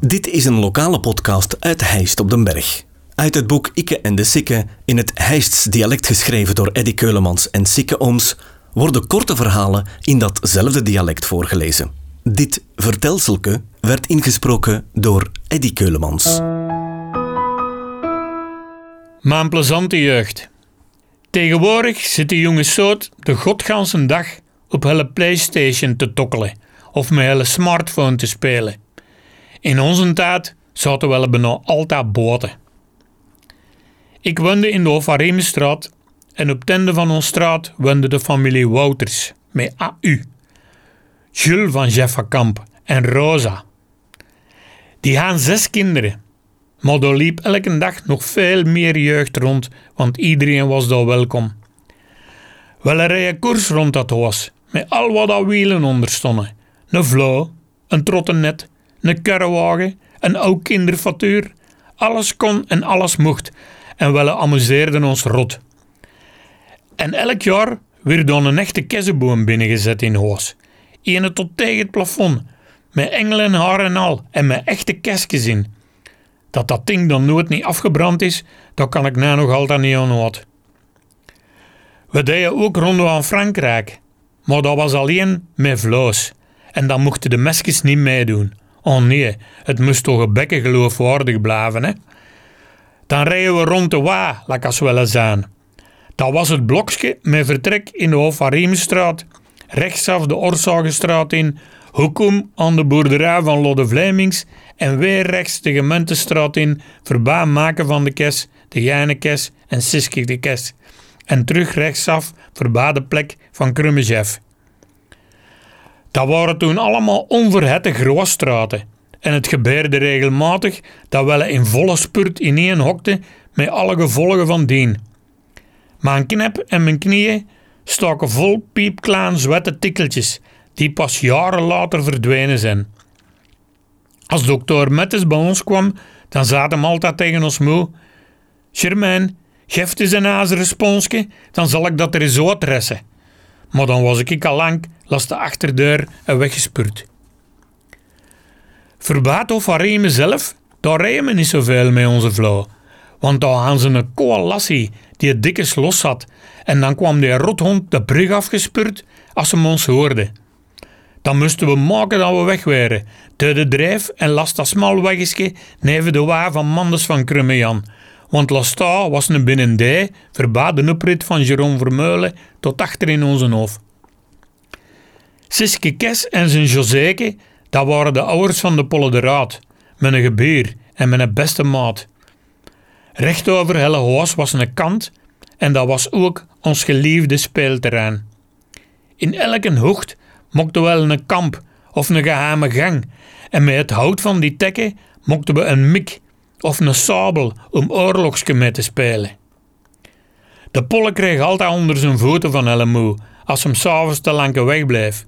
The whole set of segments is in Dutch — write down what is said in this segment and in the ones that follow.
Dit is een lokale podcast uit Heist op den Berg. Uit het boek Ikke en de Sikke, in het Heists dialect geschreven door Eddy Keulemans en Sikke Ooms, worden korte verhalen in datzelfde dialect voorgelezen. Dit vertelselke werd ingesproken door Eddy Keulemans. Mijn plezante jeugd. Tegenwoordig zit de jonge soort de godganse dag op hele Playstation te tokkelen of met hele smartphone te spelen. In onze tijd zaten we bijna altijd boten. Ik woonde in de Ovaremestraat en op tende van onze straat woonde de familie Wouters met AU. Jules van Jeffakamp en Rosa. Die hadden zes kinderen, maar er liep elke dag nog veel meer jeugd rond, want iedereen was daar welkom. Wel een koers rond dat huis, met al wat dat wielen onder stonden. Een vlo, een trottenet, een karrewagen, een oud kinderfatuur. Alles kon en alles mocht en we amuseerden ons rot. En elk jaar werd dan een echte kersenboom binnengezet in huis. Ene tot tegen het plafond, met engelen haar en al en met echte kerstjes in. Dat dat ding dan nooit niet afgebrand is, dat kan ik nou nog altijd niet aan We deden ook rondo aan Frankrijk, maar dat was alleen met vloos. En dan mochten de mesjes niet meedoen. Oh nee, het moest toch een bekken geloofwaardig blijven, hè? Dan rijden we rond de Wa, laat als wel zijn. Dat was het blokje met vertrek in de Hofariemstraat, rechtsaf de Orsagenstraat in, Hoekom aan de boerderij van Lodde Vlemings en weer rechts de Gemeentestraat in, verbaan maken van de Kes, de Gijnekes en Siskig de Kes. En terug rechtsaf voorbij de plek van Krummejeff. Dat waren toen allemaal onverhette grootstraten. En het gebeurde regelmatig dat we in volle spurt ineen hokten met alle gevolgen van dien. Mijn knep en mijn knieën staken vol piepklaan zwette tikkeltjes die pas jaren later verdwenen zijn. Als dokter Mettes bij ons kwam, dan zaten hem altijd tegen ons moe. Germain, geef eens een ijzeren sponsje, dan zal ik dat er eens uitressen. Maar dan was ik al lang las de achterdeur en weggespuurd. Verbaat of Areme zelf, daar we niet zoveel met onze vrouw. Want daar hadden ze een coalassie die het dikke los had. En dan kwam die rothond de brug afgespuurd als ze ons hoorde. Dan moesten we maken dat we weg waren. De drijf en last dat smal weggesche neven de waar van Mandes van Krummejan. Want Lasta was een binnendij, verbaat de oprit van Jerome Vermeulen tot achter in onze hoofd. Siske Kes en zijn Joséke, dat waren de ouders van de Polleraad, mijn gebeer en mijn beste maat. Recht over Helle Hoas was een kant en dat was ook ons geliefde speelterrein. In elke hoogte mochten we wel een kamp of een geheime gang en met het hout van die tekken mochten we een mik of een sabel om oorlogsje mee te spelen. De polle kreeg altijd onder zijn voeten van Hellemoe als hem s'avonds te lang wegbleef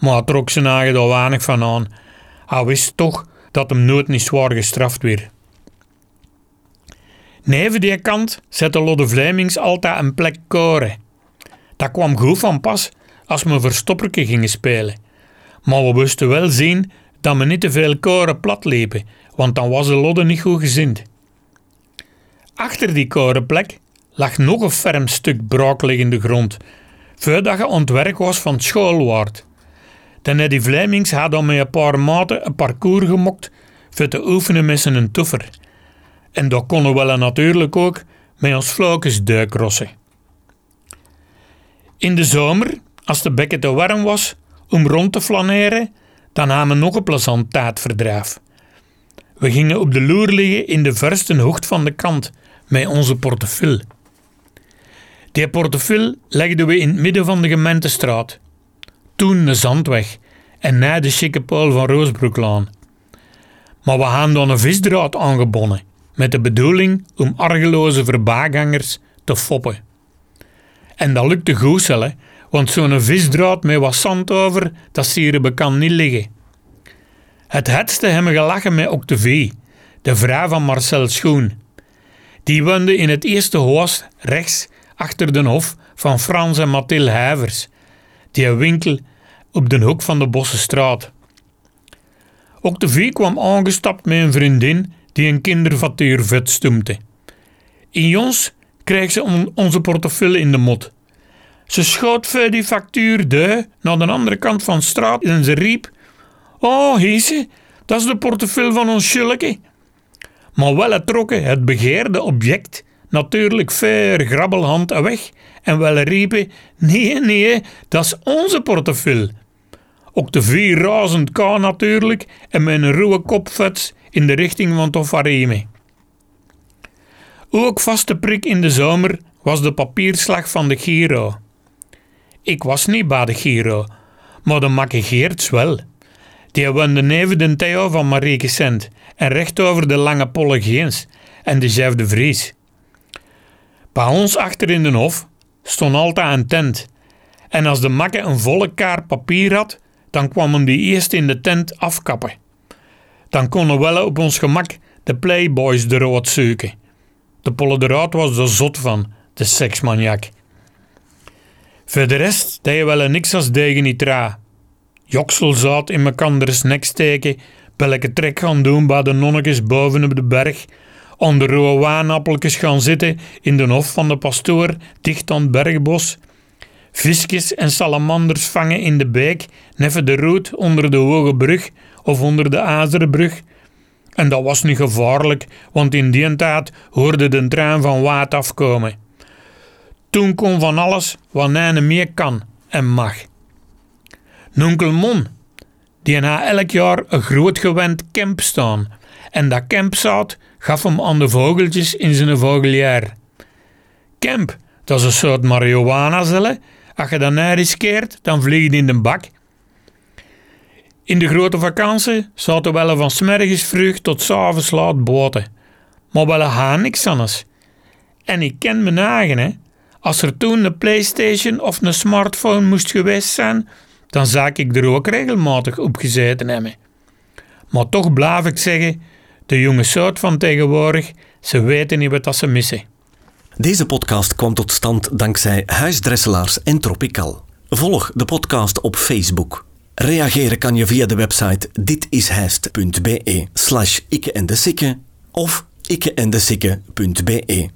maar hij trok zijn eigen er weinig van aan. Hij wist toch dat hem nooit niet zwaar gestraft werd. Neven die kant zette Lodde Vlemings altijd een plek koren. Dat kwam goed van pas als we verstopperke gingen spelen. Maar we moesten wel zien dat we niet te veel koren plat liepen, want dan was de Lodde niet goed gezind. Achter die korenplek lag nog een ferm stuk braakliggende grond, voordat je ontwerp was van schoolwaard. Dan die Vlemings hadden met een paar maten een parcours gemokt voor te oefenen met zijn toefer. En dat konden we natuurlijk ook met ons vlokjes duikrossen. In de zomer, als de bekken te warm was om rond te flaneren, dan hadden we nog een plezant tijdverdrijf. We gingen op de loer liggen in de verste hoogte van de kant met onze portefeuille. Die portefeuille legden we in het midden van de gemeentestraat toen de Zandweg en na de Schikkepool van Roosbroeklaan. Maar we hadden dan een visdraad aangebonden, met de bedoeling om argeloze verbagangers te foppen. En dat lukte goed, hè, want zo'n visdraad met wat zand over, dat sieren bekend niet liggen. Het hetste hebben gelachen met Octavie, de vrouw van Marcel Schoen. Die woonde in het eerste huis rechts achter de hof van Frans en Mathilde Huivers, die winkel op de hoek van de Bossenstraat. Vie kwam aangestapt met een vriendin die een kinderfatuur vet stoemte. In Jons kreeg ze onze portefeuille in de mot. Ze schoot voor die factuur de naar de andere kant van de straat en ze riep: Oh, Hiese, dat is de portefeuille van ons schulke. Maar wel trokken het begeerde object natuurlijk ver grabbelhand weg en wel riepen: Nee, nee, dat is onze portefeuille. Ook de vier razend ka natuurlijk en een ruwe kopfets in de richting van Tofareme. Ook vaste prik in de zomer was de papierslag van de Giro. Ik was niet bij de Giro, maar de makke Geerts wel. Die woonde neven de Theo van Marieke Sent en recht over de lange Polle Geens en de Chef de Vries. Bij ons achter in de hof stond altijd een tent. En als de makke een volle kaart papier had, dan kwam hem die eerst in de tent afkappen. Dan konden we wel op ons gemak de playboys eruit zoeken. De Polle de was er zot van, de seksmaniak. Voor de rest deed je wel niks als degen niet ra. Jokselzout in mekanders nek steken, welke trek gaan doen bij de nonnetjes boven op de berg, onder rode waanappeltjes gaan zitten in de hof van de pastoor, dicht aan het bergbos, visjes en salamanders vangen in de beek, neffen de roet onder de hoge brug of onder de azerenbrug. En dat was niet gevaarlijk, want in die tijd hoorde de trein van water afkomen. Toen kon van alles wat Nijne meer kan en mag. Nonkel Mon, die na elk jaar een groot gewend camp staan, en dat campzout gaf hem aan de vogeltjes in zijn vogeljaar. Camp, dat is een soort marihuana-cellen. Als je dat niet riskeert, dan vlieg je in de bak. In de grote vakantie zaten we van smergens vroeg tot s'avonds laat boten. Maar wel een niks anders. En ik ken mijn eigen. Als er toen een Playstation of een smartphone moest geweest zijn, dan zou ik er ook regelmatig op gezeten hebben. Maar toch blijf ik zeggen, de jonge soort van tegenwoordig, ze weten niet wat ze missen. Deze podcast kwam tot stand dankzij Huisdresselaars en Tropical. Volg de podcast op Facebook. Reageren kan je via de website ditishijst.be slash ikke en de of ikkeendesikke.be.